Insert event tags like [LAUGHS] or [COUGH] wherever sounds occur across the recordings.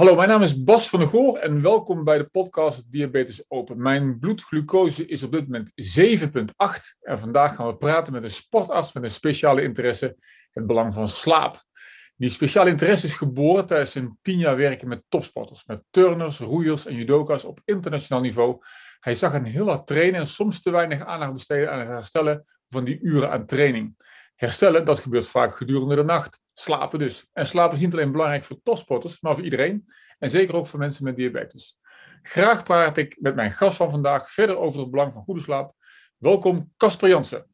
Hallo, mijn naam is Bas van der Goor en welkom bij de podcast Diabetes Open. Mijn bloedglucose is op dit moment 7,8 en vandaag gaan we praten met een sportarts met een speciale interesse, het belang van slaap. Die speciale interesse is geboren tijdens een tien jaar werken met topsporters, met turners, roeiers en judoka's op internationaal niveau. Hij zag een heel hard trainen en soms te weinig aandacht besteden aan het herstellen van die uren aan training. Herstellen, dat gebeurt vaak gedurende de nacht. Slapen dus. En slapen is niet alleen belangrijk voor topsporters, maar voor iedereen. En zeker ook voor mensen met diabetes. Graag praat ik met mijn gast van vandaag verder over het belang van goede slaap. Welkom, Casper Jansen.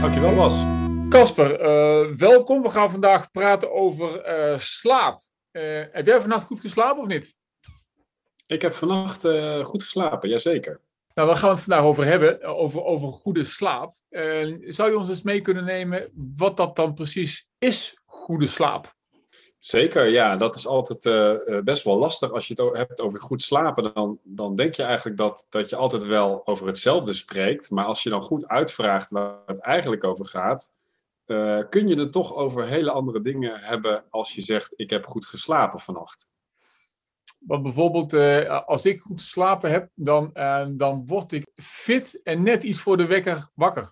Dankjewel, Bas. Casper, uh, welkom. We gaan vandaag praten over uh, slaap. Uh, heb jij vannacht goed geslapen of niet? Ik heb vannacht uh, goed geslapen, jazeker. Nou, daar gaan we het vandaag over hebben, over, over goede slaap. Uh, zou je ons eens mee kunnen nemen wat dat dan precies is, goede slaap? Zeker, ja. Dat is altijd uh, best wel lastig. Als je het hebt over goed slapen, dan, dan denk je eigenlijk dat, dat je altijd wel over hetzelfde spreekt. Maar als je dan goed uitvraagt waar het eigenlijk over gaat, kun je het toch over hele andere dingen hebben als je zegt: Ik heb goed geslapen vannacht. Want bijvoorbeeld, uh, als ik goed geslapen heb, dan, uh, dan word ik fit en net iets voor de wekker wakker.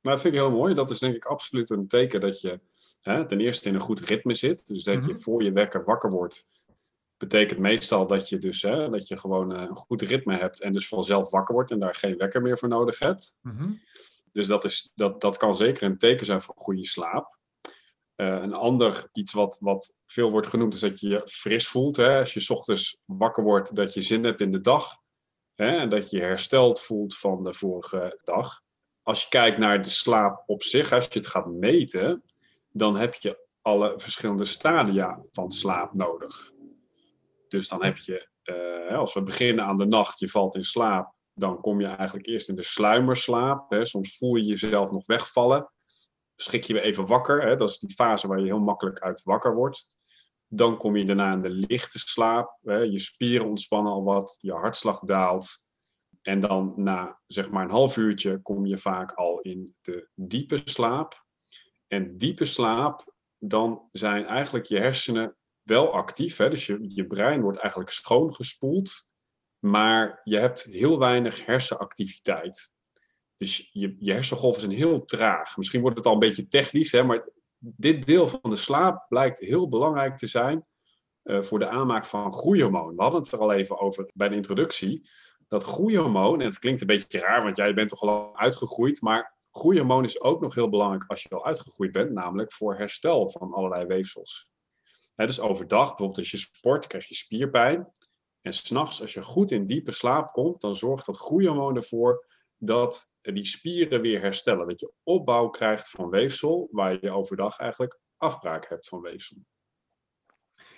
Nou, dat vind ik heel mooi. Dat is denk ik absoluut een teken dat je hè, ten eerste in een goed ritme zit. Dus dat je voor je wekker wakker wordt, betekent meestal dat je dus hè, dat je gewoon een goed ritme hebt en dus vanzelf wakker wordt en daar geen wekker meer voor nodig hebt. Mm -hmm. Dus dat, is, dat, dat kan zeker een teken zijn voor goede slaap. Uh, een ander iets wat, wat veel wordt genoemd is dat je je fris voelt. Hè? Als je ochtends wakker wordt, dat je zin hebt in de dag. Hè? En dat je je hersteld voelt van de vorige dag. Als je kijkt naar de slaap op zich, als je het gaat meten, dan heb je alle verschillende stadia van slaap nodig. Dus dan heb je, uh, als we beginnen aan de nacht, je valt in slaap, dan kom je eigenlijk eerst in de sluimerslaap. Hè. Soms voel je jezelf nog wegvallen. Schrik je weer even wakker. Hè. Dat is die fase waar je heel makkelijk uit wakker wordt. Dan kom je daarna in de lichte slaap. Hè. Je spieren ontspannen al wat, je hartslag daalt. En dan na zeg maar een half uurtje kom je vaak al in de diepe slaap. En diepe slaap, dan zijn eigenlijk je hersenen wel actief. Hè? Dus je, je brein wordt eigenlijk schoongespoeld maar je hebt heel weinig hersenactiviteit. Dus je, hersengolven zijn heel traag. Misschien wordt het al een beetje technisch, hè, maar dit deel van de slaap blijkt heel belangrijk te zijn uh, voor de aanmaak van groeihormoon. We hadden het er al even over bij de introductie. Dat groeihormoon, en het klinkt een beetje raar, want jij bent toch al uitgegroeid, maar groeihormoon is ook nog heel belangrijk als je al uitgegroeid bent, namelijk voor herstel van allerlei weefsels. Dus overdag, bijvoorbeeld als je sport, krijg je spierpijn. En s'nachts, als je goed in diepe slaap komt, dan zorgt dat groeihormoon ervoor dat die spieren weer herstellen. Dat je opbouw krijgt van weefsel, waar je overdag eigenlijk afbraak hebt van weefsel.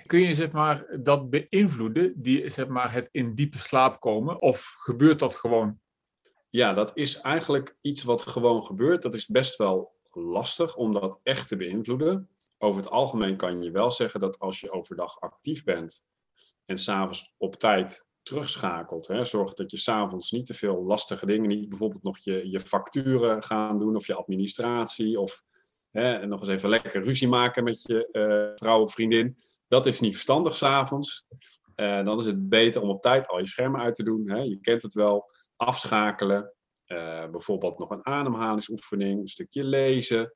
Kun je zeg maar, dat beïnvloeden, die, zeg maar, het in diepe slaap komen? Of gebeurt dat gewoon? Ja, dat is eigenlijk iets wat gewoon gebeurt. Dat is best wel lastig om dat echt te beïnvloeden. Over het algemeen kan je wel zeggen dat als je overdag actief bent, en s'avonds op tijd terugschakelt. Hè. Zorg dat je s'avonds niet te veel lastige dingen, niet bijvoorbeeld nog je, je facturen gaan doen of je administratie of hè, nog eens even lekker ruzie maken met je uh, vrouw of vriendin. Dat is niet verstandig s'avonds. Uh, dan is het beter om op tijd al je schermen uit te doen. Hè. Je kent het wel. Afschakelen. Uh, bijvoorbeeld nog een ademhalingsoefening, een stukje lezen.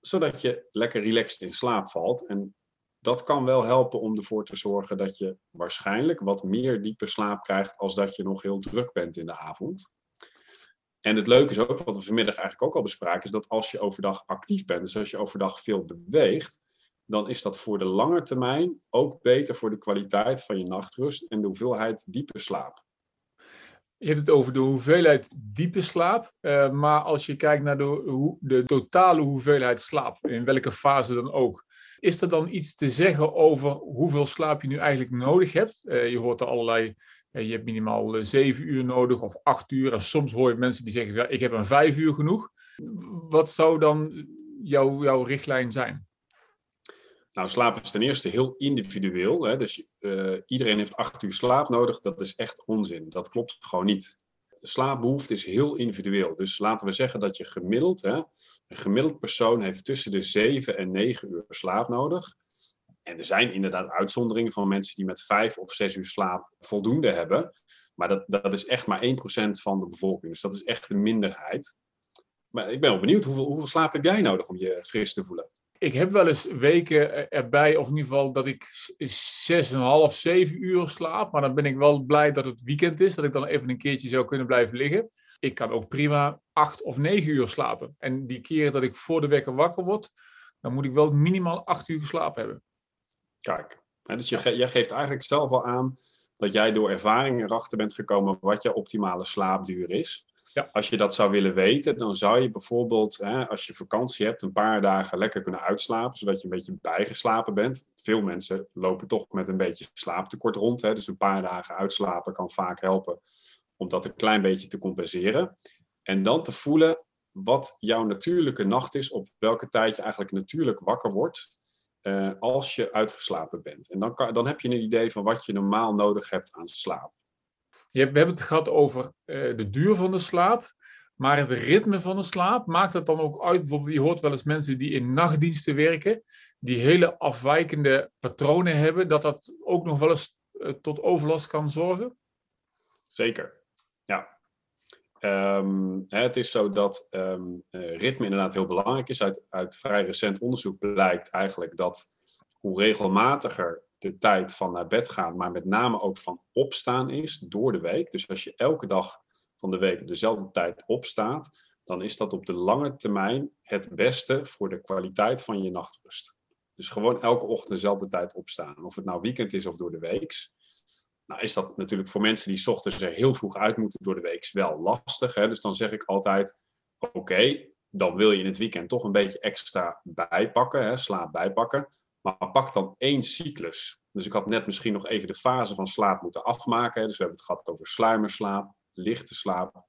zodat je lekker relaxed in slaap valt. En dat kan wel helpen om ervoor te zorgen dat je waarschijnlijk wat meer diepe slaap krijgt als dat je nog heel druk bent in de avond. En het leuke is ook, wat we vanmiddag eigenlijk ook al bespraken, is dat als je overdag actief bent, dus als je overdag veel beweegt, dan is dat voor de lange termijn ook beter voor de kwaliteit van je nachtrust en de hoeveelheid diepe slaap. Je hebt het over de hoeveelheid diepe slaap, uh, maar als je kijkt naar de totale hoeveelheid slaap, in welke fase dan ook, is er dan iets te zeggen over hoeveel slaap je nu eigenlijk nodig hebt? Uh, je hoort er allerlei, uh, je hebt minimaal uh, zeven uur nodig of acht uur. En soms hoor je mensen die zeggen, ja, ik heb een vijf uur genoeg. Wat zou dan jouw, jouw richtlijn zijn? Nou, slaap is ten eerste heel individueel. Hè? Dus iedereen heeft acht uur slaap nodig. Dat is echt onzin. Dat klopt gewoon niet. slaapbehoefte is heel individueel. Dus laten we zeggen dat je gemiddeld, hè, een gemiddeld persoon heeft tussen de 7 en 9 uur slaap nodig. En er zijn inderdaad uitzonderingen van mensen die met 5 of 6 uur slaap voldoende hebben. Maar dat, dat is echt maar 1% van de bevolking. Dus dat is echt een minderheid. Maar ik ben wel benieuwd, hoeveel, hoeveel slaap heb jij nodig om je fris te voelen? Ik heb wel eens weken erbij, of in ieder geval dat ik 6,5, 7 uur slaap. Maar dan ben ik wel blij dat het weekend is, dat ik dan even een keertje zou kunnen blijven liggen. Ik kan ook prima 8 of 9 uur slapen. En die keren dat ik voor de wekker wakker word, dan moet ik wel minimaal 8 uur geslapen hebben. Kijk, dus je, jij geeft eigenlijk zelf al aan dat jij door ervaring erachter bent gekomen wat je optimale slaapduur is. Ja. Als je dat zou willen weten, dan zou je bijvoorbeeld, hè, als je vakantie hebt, een paar dagen lekker kunnen uitslapen, zodat je een beetje bijgeslapen bent. Veel mensen lopen toch met een beetje slaaptekort rond, hè, dus een paar dagen uitslapen kan vaak helpen om dat een klein beetje te compenseren. En dan te voelen wat jouw natuurlijke nacht is, op welke tijd je eigenlijk natuurlijk wakker wordt. Uh, als je uitgeslapen bent. En dan, kan, dan heb je een idee van wat je normaal nodig hebt aan slaap. Je hebt, we hebben het gehad over uh, de duur van de slaap. Maar het ritme van de slaap, maakt dat dan ook uit? Bijvoorbeeld, je hoort wel eens mensen die in nachtdiensten werken, die hele afwijkende patronen hebben, dat dat ook nog wel eens uh, tot overlast kan zorgen? Zeker, ja. Um, het is zo dat um, ritme inderdaad heel belangrijk is. Uit, uit vrij recent onderzoek blijkt eigenlijk dat hoe regelmatiger de tijd van naar bed gaan, maar met name ook van opstaan is door de week. Dus als je elke dag van de week dezelfde tijd opstaat, dan is dat op de lange termijn het beste voor de kwaliteit van je nachtrust. Dus gewoon elke ochtend dezelfde tijd opstaan. Of het nou weekend is of door de week. Nou is dat natuurlijk voor mensen die ochtends er heel vroeg uit moeten door de week wel lastig. Hè? Dus dan zeg ik altijd, oké, dan wil je in het weekend toch een beetje extra bijpakken, hè? slaap bijpakken. Maar pak dan één cyclus. Dus ik had net misschien nog even de fase van slaap moeten afmaken. Hè? Dus we hebben het gehad over sluimerslaap, lichte slaap,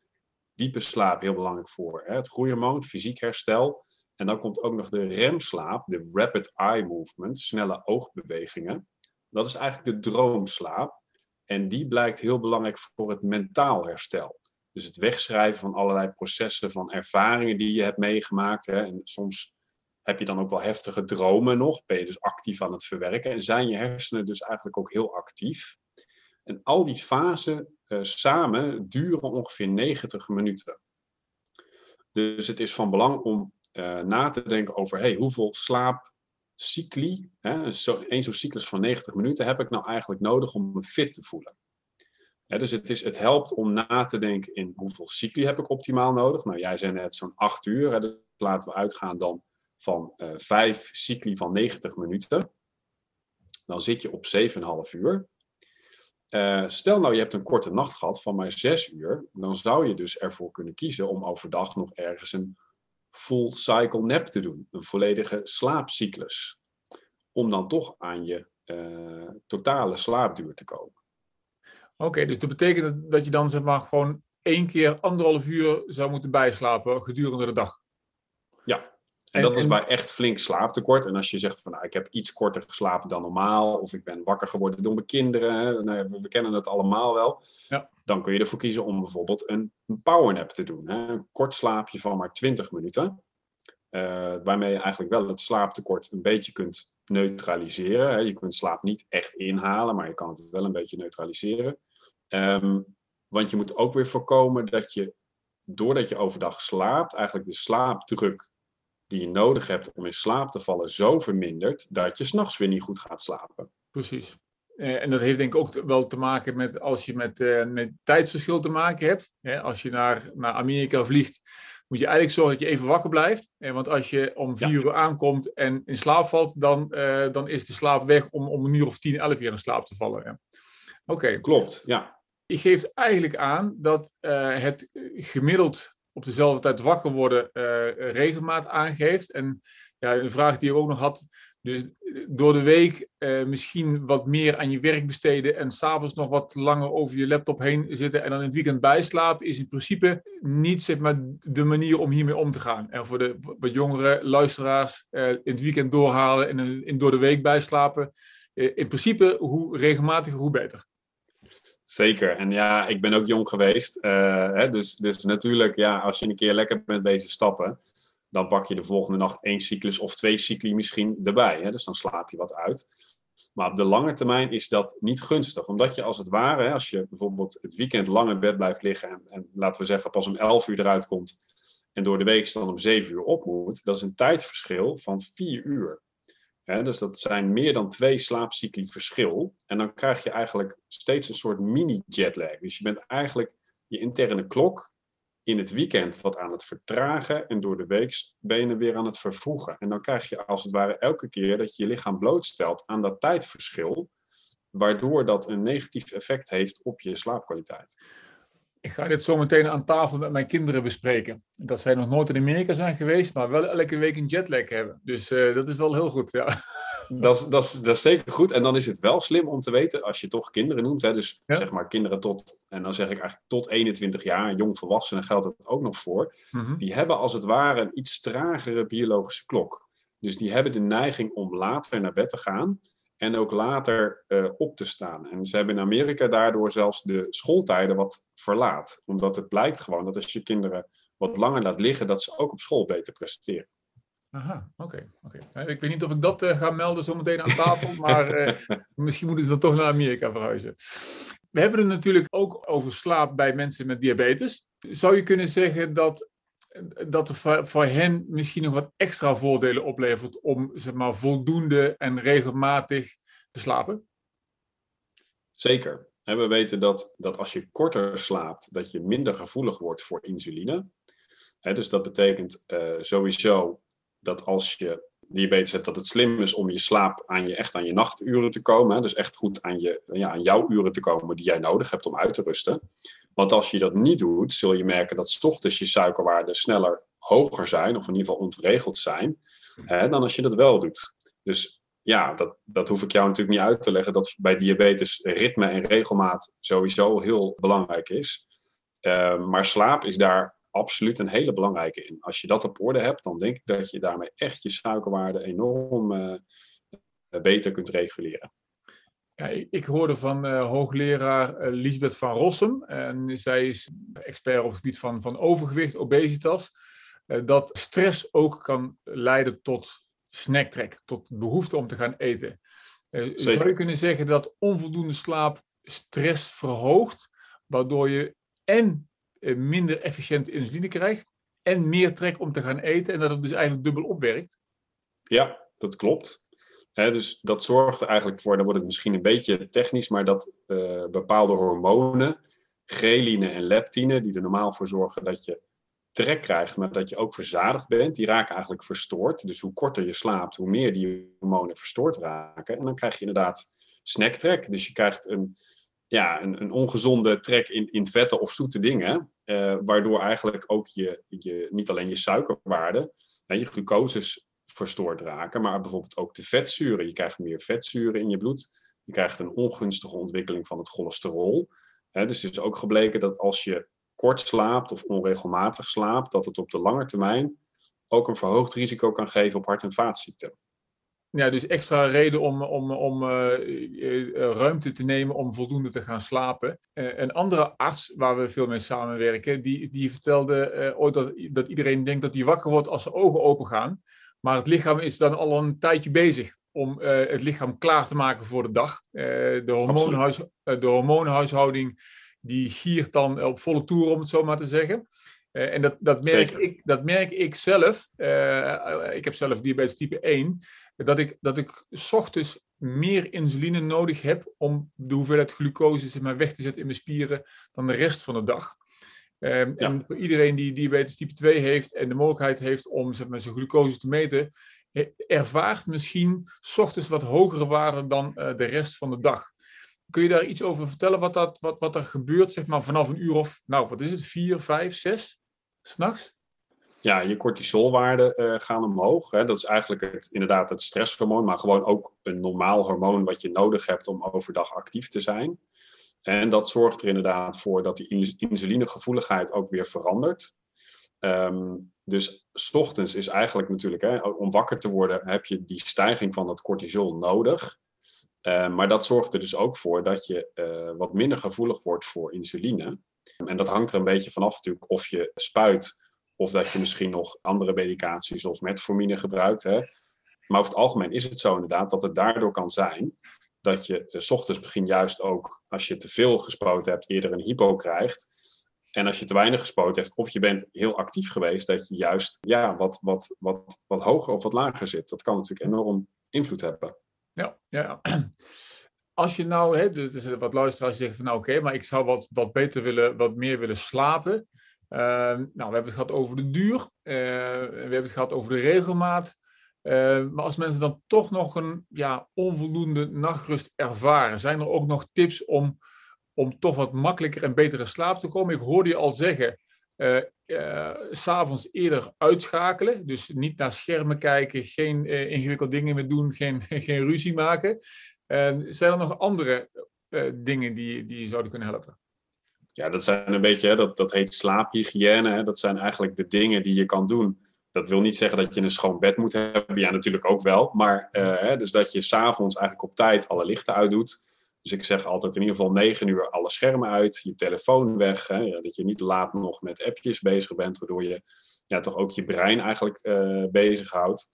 diepe slaap, heel belangrijk voor hè? het groeihormoon, fysiek herstel. En dan komt ook nog de remslaap, de rapid eye movement, snelle oogbewegingen. Dat is eigenlijk de droomslaap. En die blijkt heel belangrijk voor het mentaal herstel. Dus het wegschrijven van allerlei processen, van ervaringen die je hebt meegemaakt. Hè. En soms heb je dan ook wel heftige dromen nog. Ben je dus actief aan het verwerken. En zijn je hersenen dus eigenlijk ook heel actief. En al die fasen uh, samen duren ongeveer 90 minuten. Dus het is van belang om uh, na te denken over hey, hoeveel slaap cycli, hè, zo'n cyclus van 90 minuten, heb ik nou eigenlijk nodig om me fit te voelen? dus het, is, het helpt om na te denken in hoeveel cycli heb ik optimaal nodig. Nou, jij zei net zo'n 8 uur. Hè, dus laten we uitgaan dan van uh, eh, 5 cycli van 90 minuten. Dan zit je op 7,5 uur. Uh, stel nou, je hebt een korte nacht gehad van maar 6 uur. Dan zou je dus ervoor kunnen kiezen om overdag nog ergens een full cycle nap te doen, een volledige slaapcyclus, om dan toch aan je uh, totale slaapduur te komen. Oké, dus dat betekent dat je dan zeg maar gewoon één keer anderhalf uur zou moeten bijslapen gedurende de dag? Ja, en, dat is bij echt flink slaaptekort. En als je zegt van nou, ik heb iets korter geslapen dan normaal, of ik ben wakker geworden door mijn kinderen, nou, we, kennen het allemaal wel, ja. dan kun je ervoor kiezen om bijvoorbeeld een, een powernap te doen. Hè? Een kort slaapje van maar 20 minuten, uh, waarmee je eigenlijk wel het slaaptekort een beetje kunt neutraliseren. Hè? Je kunt slaap niet echt inhalen, maar je kan het wel een beetje neutraliseren. Um, want je moet ook weer voorkomen dat je, doordat je overdag slaapt, eigenlijk de slaapdruk die je nodig hebt om in slaap te vallen zo vermindert dat je s'nachts weer niet goed gaat slapen. Precies. Eh, en dat heeft denk ik ook wel te maken met als je met, uh, met tijdsverschil te maken hebt. als je naar, naar Amerika vliegt, moet je eigenlijk zorgen dat je even wakker blijft. Eh, want als je om vier uur aankomt en in slaap valt, dan, dan is de slaap weg om, om een uur of tien, elf uur in slaap te vallen. Oké. Klopt, ja. Je geeft eigenlijk aan dat het gemiddeld op dezelfde tijd wakker worden uh, regelmaat aangeeft. En ja, een vraag die ik ook nog had. Dus door de week uh, misschien wat meer aan je werk besteden en s'avonds nog wat langer over je laptop heen zitten en dan in het weekend bijslapen, is in principe niet zeg maar, de manier om hiermee om te gaan. En voor de wat jongere luisteraars, in het weekend doorhalen en in, door de week bijslapen. in principe, hoe regelmatiger, hoe beter. Zeker. En ja, ik ben ook jong geweest. Uh, hè, dus, dus natuurlijk, ja, als je een keer lekker bent wezen stappen, dan pak je de volgende nacht één cyclus of twee cycli misschien erbij. Hè, dus dan slaap je wat uit. Maar op de lange termijn is dat niet gunstig. Omdat je als het ware, hè, als je bijvoorbeeld het weekend lang in bed blijft liggen en, en laten we zeggen pas om 11 uur eruit komt en door de week dan om 7 uur op moet, dat is een tijdverschil van 4 uur dus dat zijn meer dan twee slaapcycli verschil. En dan krijg je eigenlijk steeds een soort mini-jetlag. Dus je bent eigenlijk je interne klok in het weekend wat aan het vertragen en door de week ben weer aan het vervroegen. En dan krijg je als het ware elke keer dat je je lichaam blootstelt aan dat tijdverschil, waardoor dat een negatief effect heeft op je slaapkwaliteit. Ik ga dit zo meteen aan tafel met mijn kinderen bespreken. Dat zij nog nooit in Amerika zijn geweest, maar wel elke week een jetlag hebben. Dus uh, dat is wel heel goed, ja. [LAUGHS] Dat is, dat, is, dat is zeker goed. En dan is het wel slim om te weten, als je toch kinderen noemt, hè, dus zeg maar kinderen tot, en dan zeg ik eigenlijk tot 21 jaar, jong volwassenen geldt het ook nog voor, mm die hebben als het ware een iets tragere biologische klok. Dus die hebben de neiging om later naar bed te gaan en ook later uh, op te staan. En ze hebben in Amerika daardoor zelfs de schooltijden wat verlaat. Omdat het blijkt gewoon dat als je kinderen wat langer laat liggen, dat ze ook op school beter presteren. Aha, oké. Eh, ik weet niet of ik dat uh, ga melden zometeen aan tafel, [LAUGHS] maar uh, misschien moeten ze dan toch naar Amerika verhuizen. We hebben het natuurlijk ook over slaap bij mensen met diabetes. Zou je kunnen zeggen dat, dat er voor hen misschien nog wat extra voordelen oplevert om zeg maar, voldoende en regelmatig te slapen? Zeker. we weten dat, dat als je korter slaapt, dat je minder gevoelig wordt voor insuline. dus dat betekent sowieso dat als je diabetes hebt, dat het slim is om je slaap aan je, echt aan je nachturen te komen. Dus echt goed aan, je, ja, aan jouw uren te komen die jij nodig hebt om uit te rusten. Want als je dat niet doet, zul je merken dat s ochtends je suikerwaarden sneller hoger zijn, of in ieder geval ontregeld zijn, hè, dan als je dat wel doet. Dus ja, dat, dat hoef ik jou natuurlijk niet uit te leggen, dat bij diabetes ritme en regelmaat sowieso heel belangrijk is. Uh, maar slaap is daar absoluut een hele belangrijke in. Als je dat op orde hebt, dan denk ik dat je daarmee echt je suikerwaarde enorm uh, beter kunt reguleren. Ja, ik hoorde van uh, hoogleraar uh, Lisbeth van Rossum, en zij is expert op het gebied van, van overgewicht, obesitas, dat stress ook kan leiden tot snacktrek, tot behoefte om te gaan eten. zou je kunnen zeggen dat onvoldoende slaap stress verhoogt, waardoor je en eh, minder efficiënt insuline krijgt en meer trek om te gaan eten en dat het dus eigenlijk dubbel opwerkt. Ja, dat klopt. Dus dat zorgt er eigenlijk voor, dan wordt het misschien een beetje technisch, maar dat uh, bepaalde hormonen, ghreline en leptine, die er normaal voor zorgen dat je trek krijgt, maar dat je ook verzadigd bent, die raken eigenlijk verstoord. Dus hoe korter je slaapt, hoe meer die hormonen verstoord raken. En dan krijg je inderdaad snacktrek. Dus je krijgt een, ja, een, een ongezonde trek in, in vette of zoete dingen. Uh, waardoor eigenlijk ook je, je, niet alleen je suikerwaarden, je glucoses verstoord raken, maar bijvoorbeeld ook de vetzuren. Je krijgt meer vetzuren in je bloed. Je krijgt een ongunstige ontwikkeling van het cholesterol. dus het is ook gebleken dat als je kort slaapt of onregelmatig slaapt, dat het op de lange termijn ook een verhoogd risico kan geven op hart- en vaatziekten. Ja, dus extra reden om, om, om uh, ruimte te nemen om voldoende te gaan slapen. Uh, een andere arts waar we veel mee samenwerken, die, die vertelde ooit dat, dat iedereen denkt dat hij wakker wordt als zijn ogen open gaan. Maar het lichaam is dan al een tijdje bezig om het lichaam klaar te maken voor de dag. de, hormoonhuis, de hormoonhuishouding die giert dan op volle toer, om het zo maar te zeggen. en dat, dat, merk ik, dat merk ik zelf. ik heb zelf diabetes type 1 dat ik, dat ik s ochtends meer insuline nodig heb om de hoeveelheid glucose in mijn weg te zetten in mijn spieren dan de rest van de dag. Um, En voor iedereen die diabetes type 2 heeft en de mogelijkheid heeft om zeg maar, zijn glucose te meten, ervaart misschien s ochtends wat hogere waarden dan uh, de rest van de dag. Kun je daar iets over vertellen wat, dat, wat, wat er gebeurt zeg maar, vanaf een uur of, nou wat is het, vier, vijf, zes, s'nachts? ja, je cortisolwaarden uh, gaan omhoog. Hè. Dat is eigenlijk het, inderdaad het stresshormoon, maar gewoon ook een normaal hormoon wat je nodig hebt om overdag actief te zijn. En dat zorgt er inderdaad voor dat die insulinegevoeligheid ook weer verandert. Um, dus s ochtends is eigenlijk natuurlijk, hè, om wakker te worden, heb je die stijging van dat cortisol nodig. Uh, maar dat zorgt er dus ook voor dat je uh, wat minder gevoelig wordt voor insuline. En dat hangt er een beetje vanaf natuurlijk of je spuit of dat je misschien nog andere medicatie zoals metformine gebruikt. Hè. Maar over het algemeen is het zo inderdaad dat het daardoor kan zijn dat je uh, s ochtends misschien juist ook als je te veel gespoten hebt eerder een hypo krijgt. En als je te weinig gespoten hebt of je bent heel actief geweest, dat je juist ja, wat, wat, wat, wat hoger of wat lager zit. Dat kan natuurlijk enorm invloed hebben. Ja, ja. [CLEARS THROAT] Als je nou, hè, dus wat luisteraars zeggen van nou oké, maar ik zou wat, wat beter willen, wat meer willen slapen. Uh, nou, we hebben het gehad over de duur, uh, we hebben het gehad over de regelmaat. Uh, maar als mensen dan toch nog een ja, onvoldoende nachtrust ervaren, zijn er ook nog tips om, om toch wat makkelijker en betere slaap te komen? Ik hoorde je al zeggen, uh, uh, s'avonds eerder uitschakelen. Dus niet naar schermen kijken, geen ingewikkelde dingen meer doen, geen, [LAUGHS] geen ruzie maken. zijn er nog andere dingen die, die zouden kunnen helpen? Ja, dat zijn een beetje, hè, dat, dat heet slaaphygiëne. Hè. Dat zijn eigenlijk de dingen die je kan doen. Dat wil niet zeggen dat je een schoon bed moet hebben. Ja, natuurlijk ook wel. Maar hè, dus dat je s'avonds eigenlijk op tijd alle lichten uitdoet. Dus ik zeg altijd in ieder geval negen uur alle schermen uit, je telefoon weg. Hè, dat je niet laat nog met appjes bezig bent, waardoor je ja, toch ook je brein eigenlijk uh, bezighoudt.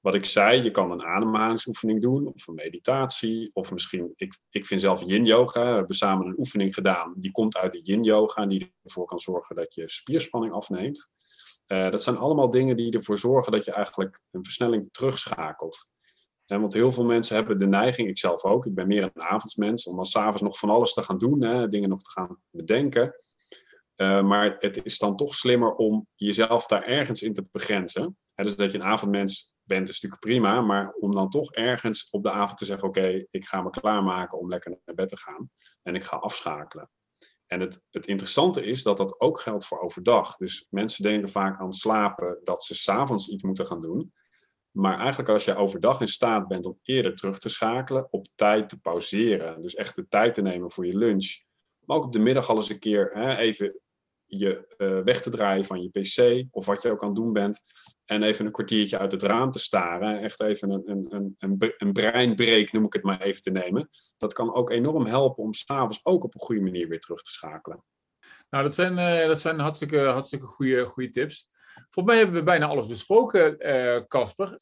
Wat ik zei, je kan een ademhalingsoefening doen, of een meditatie, of misschien, ik, ik vind zelf yin-yoga. We hebben samen een oefening gedaan, die komt uit de yin-yoga, die ervoor kan zorgen dat je spierspanning afneemt. Uh, dat zijn allemaal dingen die ervoor zorgen dat je eigenlijk een versnelling terugschakelt want heel veel mensen hebben de neiging, ik zelf ook, ik ben meer een avondsmens, om dan s'avonds nog van alles te gaan doen, hè, dingen nog te gaan bedenken. Uh, maar het is dan toch slimmer om jezelf daar ergens in te begrenzen. dus dat je een avondmens bent, is natuurlijk prima, maar om dan toch ergens op de avond te zeggen: Oké, ik ga me klaarmaken om lekker naar bed te gaan en ik ga afschakelen. En het, het interessante is dat dat ook geldt voor overdag. Dus mensen denken vaak aan slapen dat ze s'avonds iets moeten gaan doen. Maar eigenlijk als je overdag in staat bent om eerder terug te schakelen, op tijd te pauzeren, dus echt de tijd te nemen voor je lunch, maar ook op de middag al eens een keer hè, even je uh, weg te draaien van je pc of wat je ook aan het doen bent en even een kwartiertje uit het raam te staren, echt even een, een, een, een, breinbreek noem ik het maar even te nemen. Dat kan ook enorm helpen om s'avonds ook op een goede manier weer terug te schakelen. Nou, dat zijn, uh, dat zijn hartstikke, hartstikke goede, goede tips. Volgens mij hebben we bijna alles besproken, eh, Casper.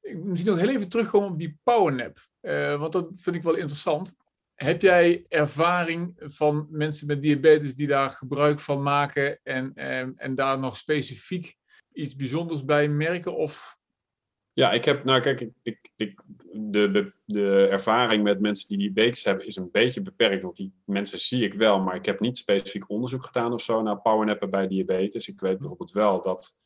Misschien nog heel even terugkomen op die powernap. Uh, want dat vind ik wel interessant. Heb jij ervaring van mensen met diabetes die daar gebruik van maken en, en, en daar nog specifiek iets bijzonders bij merken? Of ja, ik heb, nou kijk, ik, ik, ik, de, de, de ervaring met mensen die diabetes hebben is een beetje beperkt. Want die mensen zie ik wel, maar ik heb niet specifiek onderzoek gedaan of zo naar powernappen bij diabetes. Ik weet bijvoorbeeld wel dat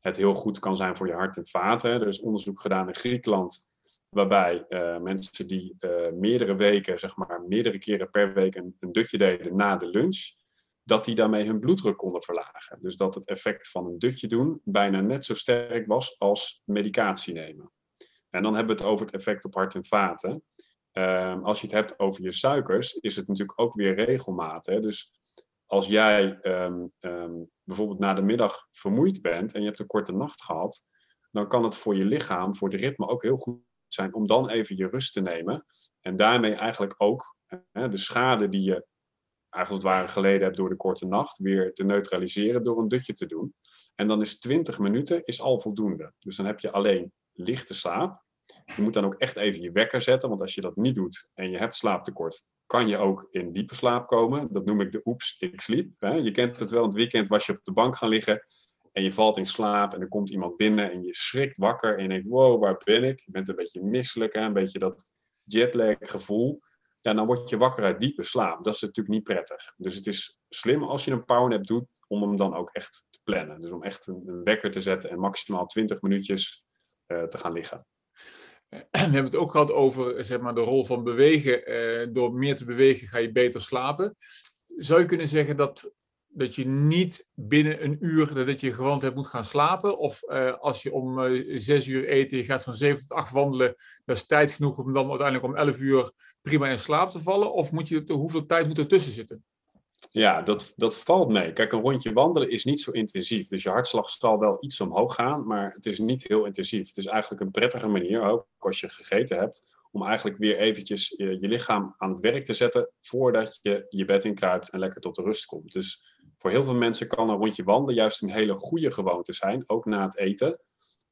het heel goed kan zijn voor je hart en vaten. Er is onderzoek gedaan in Griekenland, waarbij uh, mensen die uh, meerdere weken, zeg maar meerdere keren per week een, dutje deden na de lunch, dat die daarmee hun bloeddruk konden verlagen. Dus dat het effect van een dutje doen bijna net zo sterk was als medicatie nemen. En dan hebben we het over het effect op hart en vaten. Uh, als je het hebt over je suikers, is het natuurlijk ook weer regelmaat. Hè? Dus als jij um, um, bijvoorbeeld na de middag vermoeid bent en je hebt een korte nacht gehad, dan kan het voor je lichaam, voor de ritme ook heel goed zijn om dan even je rust te nemen. En daarmee eigenlijk ook hè, de schade die je eigenlijk het ware geleden hebt door de korte nacht, weer te neutraliseren door een dutje te doen. En dan is 20 minuten is al voldoende. Dus dan heb je alleen lichte slaap. Je moet dan ook echt even je wekker zetten, want als je dat niet doet en je hebt slaaptekort, kan je ook in diepe slaap komen. Dat noem ik de oeps, ik sliep. Je kent het wel, in het weekend was je op de bank gaan liggen en je valt in slaap en er komt iemand binnen en je schrikt wakker en je denkt, wow, waar ben ik? Je bent een beetje misselijk, hè? een beetje dat jetlag gevoel ja, dan word je wakker uit diepe slaap. Dat is natuurlijk niet prettig. Dus het is slim als je een powernap doet, om hem dan ook echt te plannen. Dus om echt een, wekker te zetten en maximaal 20 minuutjes uh, te gaan liggen. [CLEARS THROAT] We hebben het ook gehad over zeg maar, de rol van bewegen. Uh, door meer te bewegen ga je beter slapen. Zou je kunnen zeggen dat dat je niet binnen een uur dat je gewoon hebt moet gaan slapen. Of uh, als je om uh, zes uur eten, je gaat van zeven tot acht wandelen. Dat is tijd genoeg om dan uiteindelijk om elf uur prima in slaap te vallen. Of moet je, hoeveel tijd moet er tussen zitten? Ja, dat, dat valt mee. Kijk, een rondje wandelen is niet zo intensief. Dus je hartslag zal wel iets omhoog gaan, maar het is niet heel intensief. Het is eigenlijk een prettige manier, ook als je gegeten hebt, om eigenlijk weer eventjes je, je, lichaam aan het werk te zetten voordat je je bed in kruipt en lekker tot de rust komt. Dus voor heel veel mensen kan een rondje wandelen juist een hele goede gewoonte zijn, ook na het eten,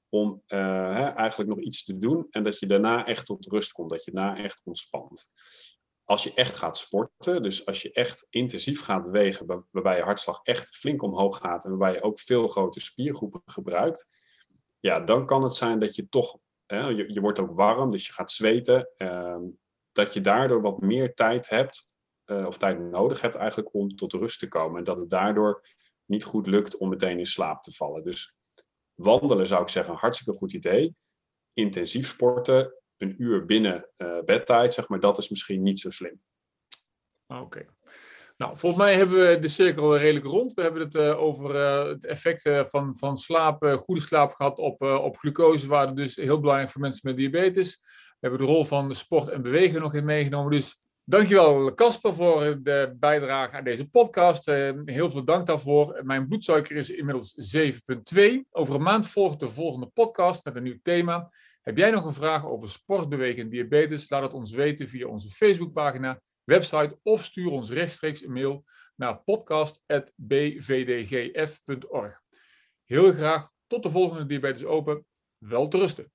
om uh, hè, eigenlijk nog iets te doen en dat je daarna echt tot rust komt, dat je daarna echt ontspant. Als je echt gaat sporten, dus als je echt intensief gaat bewegen, waarbij je hartslag echt flink omhoog gaat en waarbij je ook veel grote spiergroepen gebruikt, ja, dan kan het zijn dat je toch je, je wordt ook warm, dus je gaat zweten. Ehm, dat je daardoor wat meer tijd hebt, uh, of tijd nodig hebt eigenlijk om tot rust te komen. En dat het daardoor niet goed lukt om meteen in slaap te vallen. Dus wandelen zou ik zeggen, een hartstikke goed idee. Intensief sporten, een uur binnen uh, bedtijd, zeg maar, dat is misschien niet zo slim. Oké. Nou, volgens mij hebben we de cirkel redelijk rond. We hebben het uh, over uh, het effect van, van slaap, goede slaap gehad op, op glucosewaarde. Dus heel belangrijk voor mensen met diabetes. We hebben de rol van sport en bewegen nog in meegenomen. Dus dankjewel Casper voor de bijdrage aan deze podcast. heel veel dank daarvoor. Mijn bloedsuiker is inmiddels 7,2. Over een maand volgt de volgende podcast met een nieuw thema. Heb jij nog een vraag over sport, bewegen en diabetes? Laat het ons weten via onze Facebookpagina website of stuur ons rechtstreeks een mail naar podcast.bvdgf.org. Heel graag tot de volgende Diabetes Open. Wel te rusten.